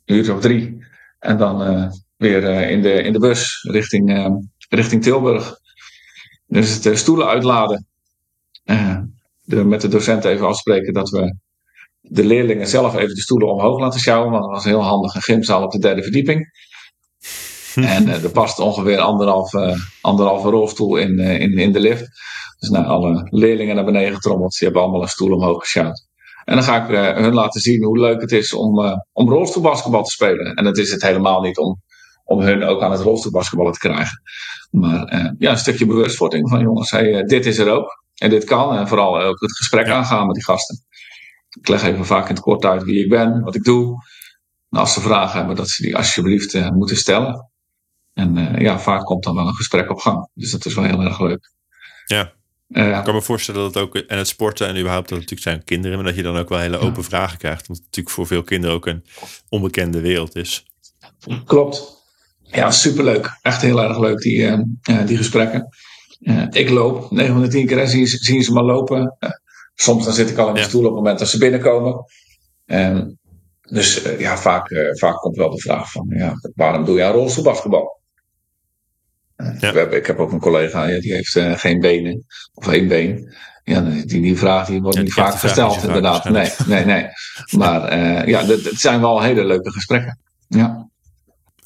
uur of drie. En dan weer in, de, in de bus richting, richting Tilburg. Dus het stoelen uitladen. De, met de docent even afspreken dat we de leerlingen zelf even de stoelen omhoog laten sjouwen. Want dat was een heel handig een gymzaal op de derde verdieping. <laughs> en uh, er past ongeveer anderhalf, uh, anderhalve rolstoel in, uh, in, in de lift. Dus nou, alle leerlingen naar beneden getrommeld. Die hebben allemaal een stoel omhoog gesjouwd. En dan ga ik hun laten zien hoe leuk het is om, om rolstoelbasketbal te spelen. En dat is het helemaal niet om, om hun ook aan het rolstoelbasketballen te krijgen. Maar ja, een stukje bewustwording van jongens, hey, dit is er ook. En dit kan. En vooral ook het gesprek aangaan met die gasten. Ik leg even vaak in het kort uit wie ik ben, wat ik doe. En als ze vragen hebben, dat ze die alsjeblieft uh, moeten stellen. En uh, ja, vaak komt dan wel een gesprek op gang. Dus dat is wel heel erg leuk. Ja. Uh, ik kan me voorstellen dat het ook en het sporten en überhaupt dat het natuurlijk zijn kinderen, maar dat je dan ook wel hele open ja. vragen krijgt. Want het natuurlijk voor veel kinderen ook een onbekende wereld is. Klopt. Ja, superleuk. Echt heel erg leuk, die, die gesprekken. Ik loop, 9 van de 10 keer zien, zien ze me lopen. Soms dan zit ik al in de stoel op het moment dat ze binnenkomen. En dus uh, ja, vaak, uh, vaak komt wel de vraag van, ja, waarom doe je aan rolstoelbasketbal? Uh, ja. ik heb ook een collega, ja, die heeft geen benen, of één been. Ja, die, die vraag die wordt ja, niet vaak gesteld, inderdaad. Nee, nee, nee. Maar ja, het zijn wel hele leuke gesprekken. Ja.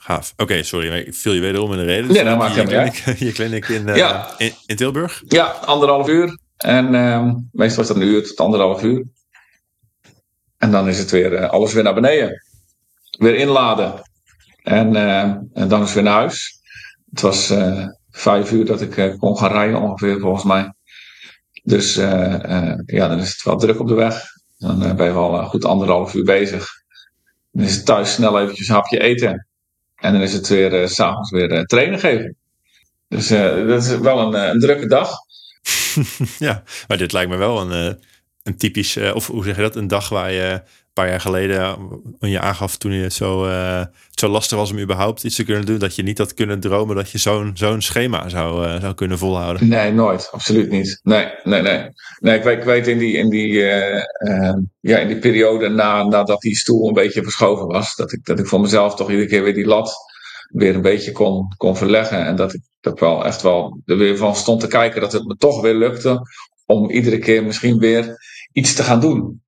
Gaaf. Oké, okay, sorry, ik viel je wederom in de reden. Nee, dat nou, maakt helemaal niet <laughs> Je kliniek in, ja. in, in Tilburg? Ja, anderhalf uur. En uh, meestal is dat een uur tot anderhalf uur. En dan is het weer uh, alles weer naar beneden. Weer inladen. En, uh, en dan is het weer naar huis. Het was vijf uur dat ik kon gaan rijden ongeveer volgens mij. Dus ja, dan is het wel druk op de weg. Dan ben je wel goed anderhalf uur bezig. Dan is het thuis snel eventjes een hapje eten. En dan is het weer s s'avonds weer trainen geven. Dus dat is wel een, een drukke dag. <laughs> ja, maar dit lijkt me wel een, eh, een typisch, of hoe zeg je dat, een dag waar je paar jaar geleden, je aangaf toen je het zo, uh, zo lastig was om überhaupt iets te kunnen doen, dat je niet had kunnen dromen dat je zo'n zo'n schema zou, uh, zou kunnen volhouden. Nee, nooit. Absoluut niet. Nee, nee, nee. Nee, ik weet, in die, in die, ja, in die periode na, nadat die stoel een beetje verschoven was, dat ik, dat ik voor mezelf toch iedere keer weer die lat weer een beetje kon, kon verleggen. En dat ik dat wel echt wel er weer van stond te kijken dat het me toch weer lukte om iedere keer misschien weer iets te gaan doen.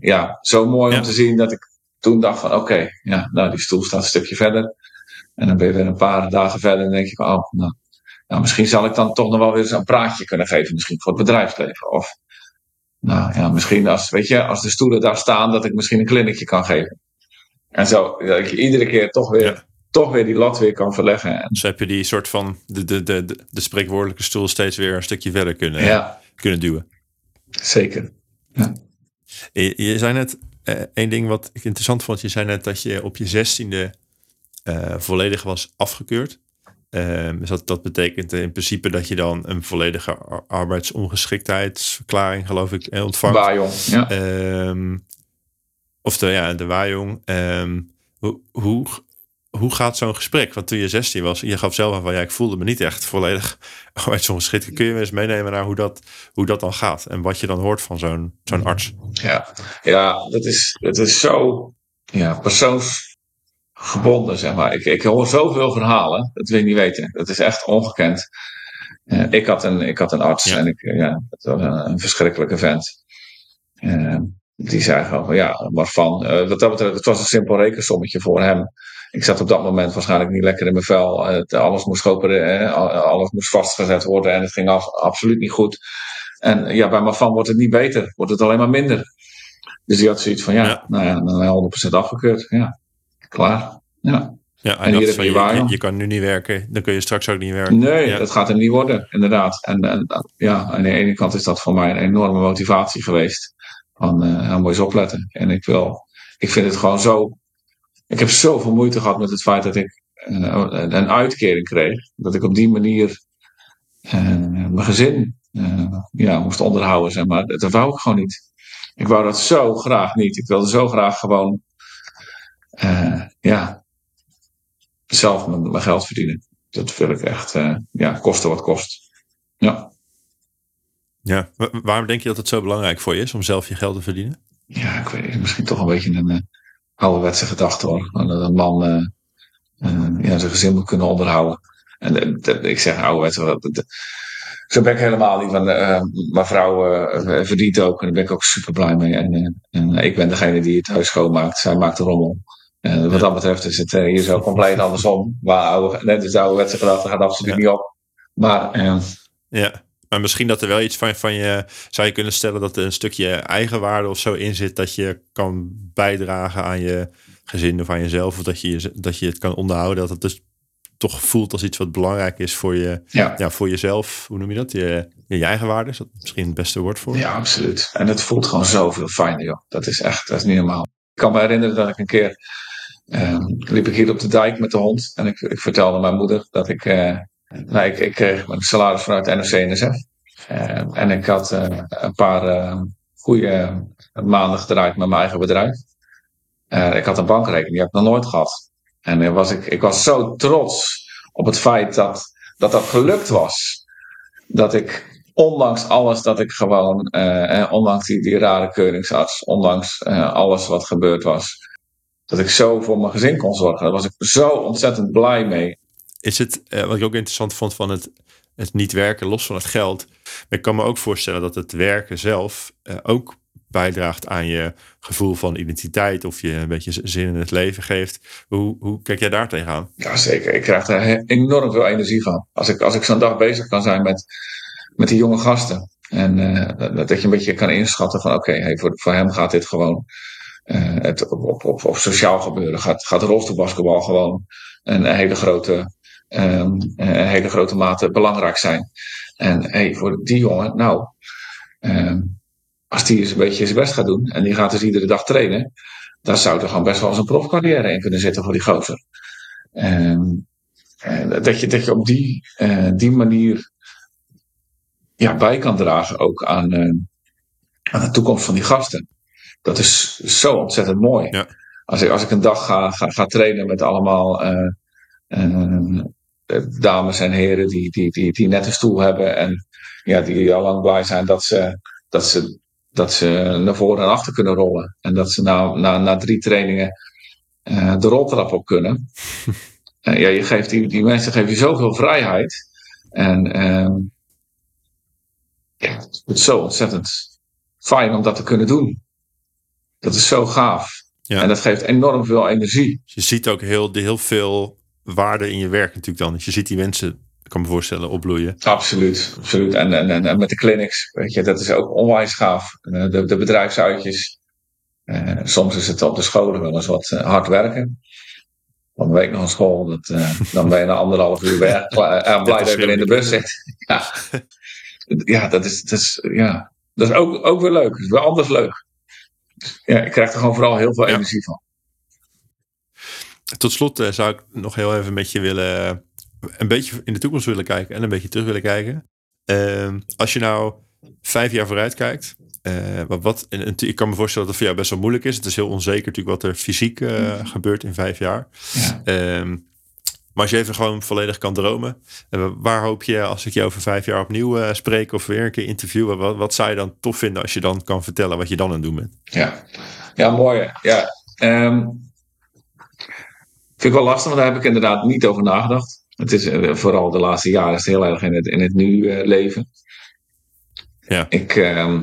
Ja, zo mooi om te zien dat ik toen dacht van oké, okay, ja, nou die stoel staat een stukje verder. En dan ben je weer een paar dagen verder en denk je van oh, nou, nou misschien zal ik dan toch nog wel weer eens een praatje kunnen geven, misschien voor het bedrijfsleven. Of nou ja, misschien als, weet je, als de stoelen daar staan, dat ik misschien een kliniekje kan geven. En zo, dat je iedere keer toch weer toch weer die lat weer kan verleggen. Dus heb je die soort van de, de, de, de spreekwoordelijke stoel steeds weer een stukje verder kunnen, ja. kunnen duwen. Zeker. Ja. Je, je zei net uh, één ding wat ik interessant vond. Je zei net dat je op je zestiende uh, volledig was afgekeurd. Uh, dus dat, dat betekent in principe dat je dan een volledige arbeidsongeschiktheidsverklaring, geloof ik, ontvangt. Waaijong, ja. Um, of de, ja, de waaijong. Um, hoe, hoe hoe gaat zo'n gesprek? Want toen je 16 was, je gaf zelf aan van ja, ik voelde me niet echt volledig <laughs> uit zo'n geschikt. Kun je me eens meenemen naar hoe dat, hoe dat dan gaat en wat je dan hoort van zo'n zo'n arts? Ja, ja dat, is, dat is zo ja, persoonsgebonden, zeg maar. Ik, ik hoor zoveel verhalen, dat wil je niet weten. Dat is echt ongekend. Uh, ik, had een, ik had een arts en ik, ja, dat was een, een verschrikkelijke vent. Uh, die zei gewoon, ja, maar van, uh, wat dat betreft, het was een simpel rekensommetje voor hem. Ik zat op dat moment waarschijnlijk niet lekker in mijn vel. Het, alles moest koperen, alles moest vastgezet worden en het ging af, absoluut niet goed. En ja, bij mijn van wordt het niet beter, wordt het alleen maar minder. Dus die had zoiets van, ja, ja. nou ja, dan 100% afgekeurd. Ja, klaar. Ja. Ja, en, en hier heb je, je, je, kan nu niet werken, dan kun je straks ook niet werken. Nee, ja. dat gaat er niet worden, inderdaad. En, en ja, aan de ene kant is dat voor mij een enorme motivatie geweest. Van, uh, nou, moet eens opletten. En ik wil, ik vind het gewoon zo, ik heb zoveel moeite gehad met het feit dat ik uh, een uitkering kreeg. Dat ik op die manier uh, mijn gezin ja, moest onderhouden, zeg maar. Dat wou ik gewoon niet. Ik wou dat zo graag niet. Ik wilde zo graag gewoon, ja, zelf mijn, mijn, geld verdienen. Dat wil ik echt, ja, kosten wat kost. Ja. Ja, waarom denk je dat het zo belangrijk voor je is om zelf je geld te verdienen? Ja, ik weet niet, misschien toch een beetje een uh, ouderwetse gedachte hoor. Dat een man uh, uh, ja, zijn gezin moet kunnen onderhouden. En ik zeg ouderwetse, zo ben ik helemaal niet. Want mijn vrouw verdient ook en daar ben ik ook super blij mee. En, en ik ben degene die het huis schoonmaakt. Zij maakt de rommel. En wat ja. dat betreft is het hier zo compleet andersom. Maar oude, net de ouderwetse gedachte gaat absoluut ja. niet op. Maar ja. Maar misschien dat er wel iets van, van je zou je kunnen stellen dat er een stukje eigenwaarde of zo in zit. Dat je kan bijdragen aan je gezin of aan jezelf. Of dat je, dat je het kan onderhouden. Dat het dus toch voelt als iets wat belangrijk is voor, je, ja. Ja, voor jezelf. Hoe noem je dat? Je, je eigenwaarde is dat misschien het beste woord voor? Ja, absoluut. En het voelt gewoon zoveel fijner, joh. Dat is echt, dat is niet normaal. Ik kan me herinneren dat ik een keer uh, liep ik hier op de dijk met de hond. En ik, ik vertelde mijn moeder dat ik, uh, nou, ik, kreeg mijn salaris vanuit NOC-NSF. Uh, en ik had een paar goede maanden gedraaid met mijn eigen bedrijf. ik had een bankrekening, die heb ik nog nooit gehad. En was ik, ik was zo trots op het feit dat dat, dat gelukt was. Dat ik, ondanks alles, dat ik gewoon, ondanks die, die rare keuringsarts, ondanks alles wat gebeurd was, dat ik zo voor mijn gezin kon zorgen. Daar was ik zo ontzettend blij mee. Is het, wat ik ook interessant vond van het, het niet werken, los van het geld. Ik kan me ook voorstellen dat het werken zelf uh, ook bijdraagt aan je gevoel van identiteit of je een beetje zin in het leven geeft. Hoe, hoe kijk jij daar tegenaan? Ja, zeker. Ik krijg er enorm veel energie van. Als ik, als ik zo'n dag bezig kan zijn met, met die jonge gasten. En uh, dat je een beetje kan inschatten van oké, hey, voor, voor hem gaat dit gewoon het op, op, op, op sociaal gebeuren. Gaat, gaat rolstoelbasketbal gewoon een hele grote um, een hele grote mate belangrijk zijn. En hey, voor die jongen, nou, um, als die eens een beetje zijn best gaat doen en die gaat dus iedere dag trainen, dan zou er gewoon best wel eens een profcarrière in kunnen zitten voor die gozer. Um, dat, je, dat je op die, uh, die manier ja, bij kan dragen ook aan, uh, aan de toekomst van die gasten. Dat is zo ontzettend mooi. Ja. Als, ik, als ik een dag ga, ga, ga trainen met allemaal uh, dames en heren die, die, die, die net een stoel hebben en ja, die al lang blij zijn dat ze, dat ze, dat ze naar voren en achter kunnen rollen. En dat ze na, na, na drie trainingen uh, de roltrap op kunnen. uh, <laughs> ja, je geeft die, die mensen geef je zoveel vrijheid. En uh, ja, het is zo ontzettend fijn om dat te kunnen doen. Dat is zo gaaf. Ja. En dat geeft enorm veel energie. Je ziet ook heel, heel veel waarde in je werk natuurlijk dan. Dus je ziet die mensen, ik kan me voorstellen, opbloeien. Absoluut, absoluut. En, en, en met de clinics, weet je, dat is ook onwijs gaaf. De, de bedrijfsuitjes. Uh, soms is het op de scholen wel eens wat uh, hard werken. Van een week nog een school, dat, uh, <laughs> dan ben je na anderhalf uur weg. En blij dat je weer in de bus zit. <laughs> Ja, ja dat is, dat is, ja. Dat is ook, ook weer leuk. Dat is wel anders leuk. Ja, ik krijg er gewoon vooral heel veel ja. energie van. Tot slot uh, zou ik nog heel even met je willen, een beetje in de toekomst willen kijken en een beetje terug willen kijken. Uh, als je nou vijf jaar vooruit kijkt wat, wat, en, ik kan me voorstellen dat het voor jou best wel moeilijk is. Het is heel onzeker natuurlijk wat er fysiek uh, gebeurt in vijf jaar. Ja. Ehm, maar als je even gewoon volledig kan dromen, waar hoop je als ik je over vijf jaar opnieuw spreek of weer een keer interviewen, wat, wat, zou je dan tof vinden als je dan kan vertellen wat je dan aan het doen bent? Ja, ja mooi. Ja. Um, vind ik wel lastig, want daar heb ik inderdaad niet over nagedacht. Het is uh, vooral de laatste jaren is het heel erg in het, in het nu uh, leven. Ja. Ik, uh,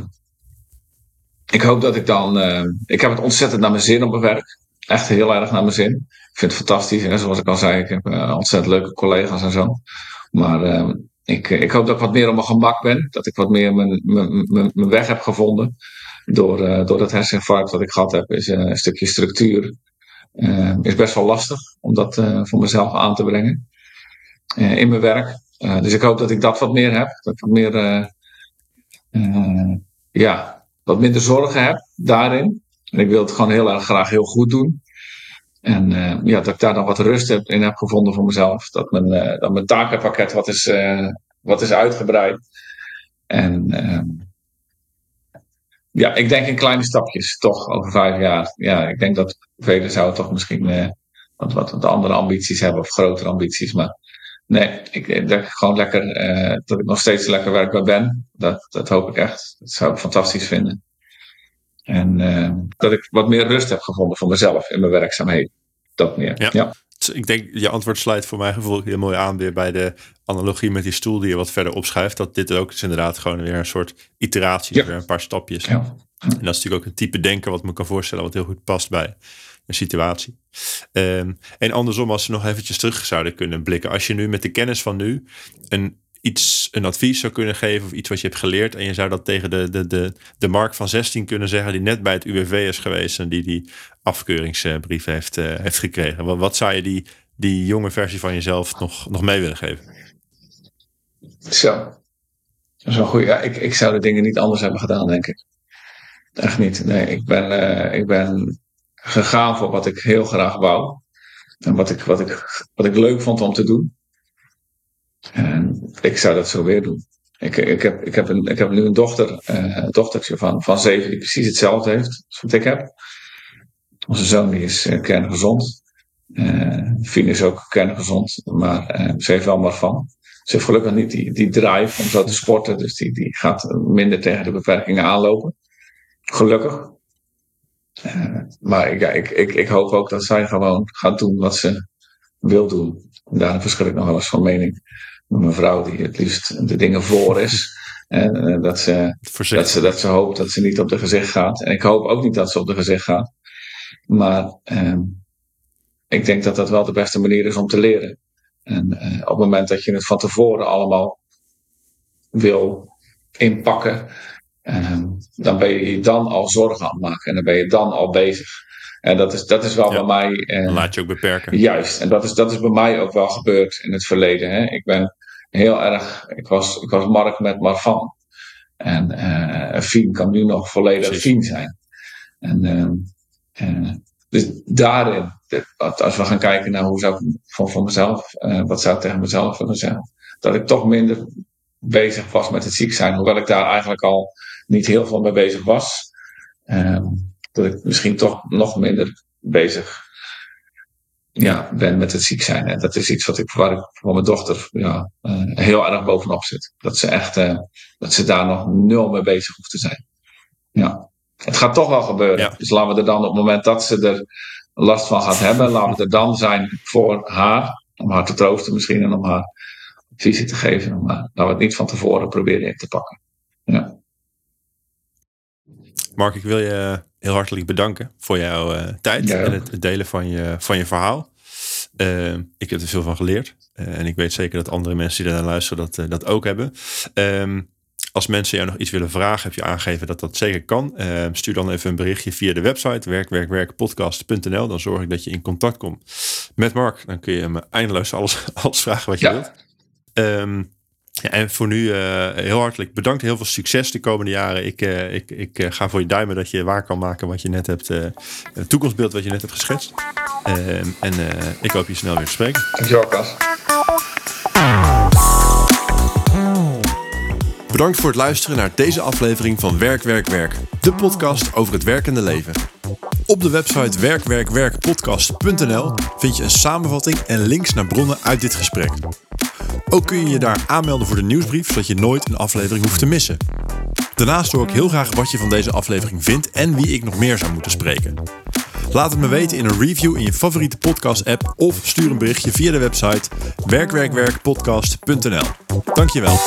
ik hoop dat ik dan. ik heb het ontzettend naar mijn zin op mijn werk. Echt heel erg naar mijn zin. Ik vind het fantastisch. En zoals ik al zei, ik heb ontzettend leuke collega's en zo. Maar ehm, ik, ik hoop dat ik wat meer op mijn gemak ben. Dat ik wat meer mijn, mijn, mijn, mijn weg heb gevonden. Door, door dat herseninfarct wat ik gehad heb, is een stukje structuur uh, is best wel lastig om dat uh, voor mezelf aan te brengen uh, in mijn werk. dus ik hoop dat ik dat wat meer heb. Dat ik wat meer, ja, wat minder zorgen heb daarin. En ik wil het gewoon heel erg graag heel goed doen. En ja, dat ik daar dan wat rust heb, in heb gevonden voor mezelf. Dat mijn, dat mijn takenpakket wat is, wat is uitgebreid. En ja, ik denk in kleine stapjes, toch, over vijf jaar. Ja, ik denk dat velen zouden toch misschien eh, wat, wat, andere ambities hebben of grotere ambities. Maar nee, ik denk gewoon lekker uh, dat ik nog steeds lekker werkbaar ben. Dat, dat hoop ik echt. Dat zou ik fantastisch vinden. En uh, dat ik wat meer rust heb gevonden voor mezelf in mijn werkzaamheden. Dat meer. ja ik denk, je antwoord sluit voor mijn gevoel heel mooi aan weer bij de analogie met die stoel die je wat verder opschuift. Dat dit ook is inderdaad gewoon weer een soort iteratie, ja. weer een paar stapjes. Ja. En dat is natuurlijk ook een type denken wat me kan voorstellen, wat heel goed past bij een situatie. Um, en andersom, als we nog eventjes terug zouden kunnen blikken. Als je nu met de kennis van nu een iets, een advies zou kunnen geven of iets wat je hebt geleerd. En je zou dat tegen de, de, de, de Mark van 16 kunnen zeggen, die net bij het UWV is geweest en die die afkeuringsbrief heeft, uh, heeft gekregen. Wat, zou je die, die jonge versie van jezelf nog, nog mee willen geven? Zo. Dat goed. Ja, ik, ik zou de dingen niet anders hebben gedaan, denk ik. Echt niet. Nee, ik ben, uh, ik ben gegaan voor wat ik heel graag wou. En wat ik, wat, ik, wat ik leuk vond om te doen. En ik zou dat zo weer doen. Ik, ik, heb, ik, heb, een, ik heb nu een dochter, uh, een dochtertje van, van zeven die precies hetzelfde heeft als wat ik heb. Onze zoon is uh, kerngezond. Uh, is ook kerngezond, maar ze heeft wel maar van. Ze heeft gelukkig niet die, die drive om zo te sporten, dus die, die gaat minder tegen de beperkingen aanlopen. Gelukkig. maar ik, ik, ik, ik hoop ook dat zij gewoon gaat doen wat ze wil doen. Daar verschil ik nog wel eens van mening mijn vrouw die het liefst de dingen voor is. <laughs> En uh, dat, ze, dat, ze, dat ze hoopt dat ze niet op de gezicht gaat. En ik hoop ook niet dat ze op de gezicht gaat. Maar uh, ik denk dat dat wel de beste manier is om te leren. En uh, op het moment dat je het van tevoren allemaal wil inpakken, ehm, dan ben je je dan al zorgen aan het maken. En dan ben je dan al bezig. En dat is, dat is wel bij mij. dan laat je ook beperken. Juist. En dat is, dat is bij mij ook wel gebeurd in het verleden. Hè. Ik ben heel erg. Ik was, ik was Mark met Marfan. En uh, Fien kan nu nog volledig. Fien zijn. En uh, dus daarin, als we gaan kijken naar hoe zou ik van, van mezelf, wat zou ik tegen mezelf willen zeggen, dat ik toch minder bezig was met het ziek zijn, hoewel ik daar eigenlijk al niet heel veel mee bezig was. Dat ik misschien toch nog minder bezig ja, ben met het ziek zijn. En dat is iets wat ik, waar ik voor mijn dochter ja, uh, heel erg bovenop zit. Dat ze echt, uh, dat ze daar nog nul mee bezig hoeft te zijn. Ja. Het gaat toch wel gebeuren. Ja. Dus laten we er dan op het moment dat ze er last van gaat hebben, laten we er dan zijn voor haar. Om haar te troosten misschien en om haar adviezen te geven. Maar laten we het niet van tevoren proberen in te pakken. Ja. Mark, ik wil je heel hartelijk bedanken voor jouw uh, tijd en het delen van je, van je verhaal. Uh, ik heb er veel van geleerd. Uh, en ik weet zeker dat andere mensen die naar luisteren dat, dat ook hebben. Ehm, als mensen jou nog iets willen vragen, heb je aangegeven dat dat zeker kan. Ehm, stuur dan even een berichtje via de website werkwerkwerkpodcast.nl. Dan zorg ik dat je in contact komt met Mark. Dan kun je hem eindeloos alles, <laughs> alles vragen wat je wilt. Um, en voor nu uh, heel hartelijk bedankt. Heel veel succes de komende jaren. Ik, uh, ik, ik uh, ga voor je duimen dat je waar kan maken wat je net hebt. het toekomstbeeld wat je net hebt geschetst. Ehm, en ik hoop je snel weer te spreken. Dankjewel, Kas. Bedankt voor het luisteren naar deze aflevering van Werk, Werk, Werk. De podcast over het werkende leven. Op de website werkwerkwerkpodcast.nl vind je een samenvatting en links naar bronnen uit dit gesprek. Ook kun je je daar aanmelden voor de nieuwsbrief, zodat je nooit een aflevering hoeft te missen. Daarnaast hoor ik heel graag wat je van deze aflevering vindt en wie ik nog meer zou moeten spreken. Laat het me weten in een review in je favoriete podcast-app of stuur een berichtje via de website werkwerkwerkpodcast.nl. Dankjewel.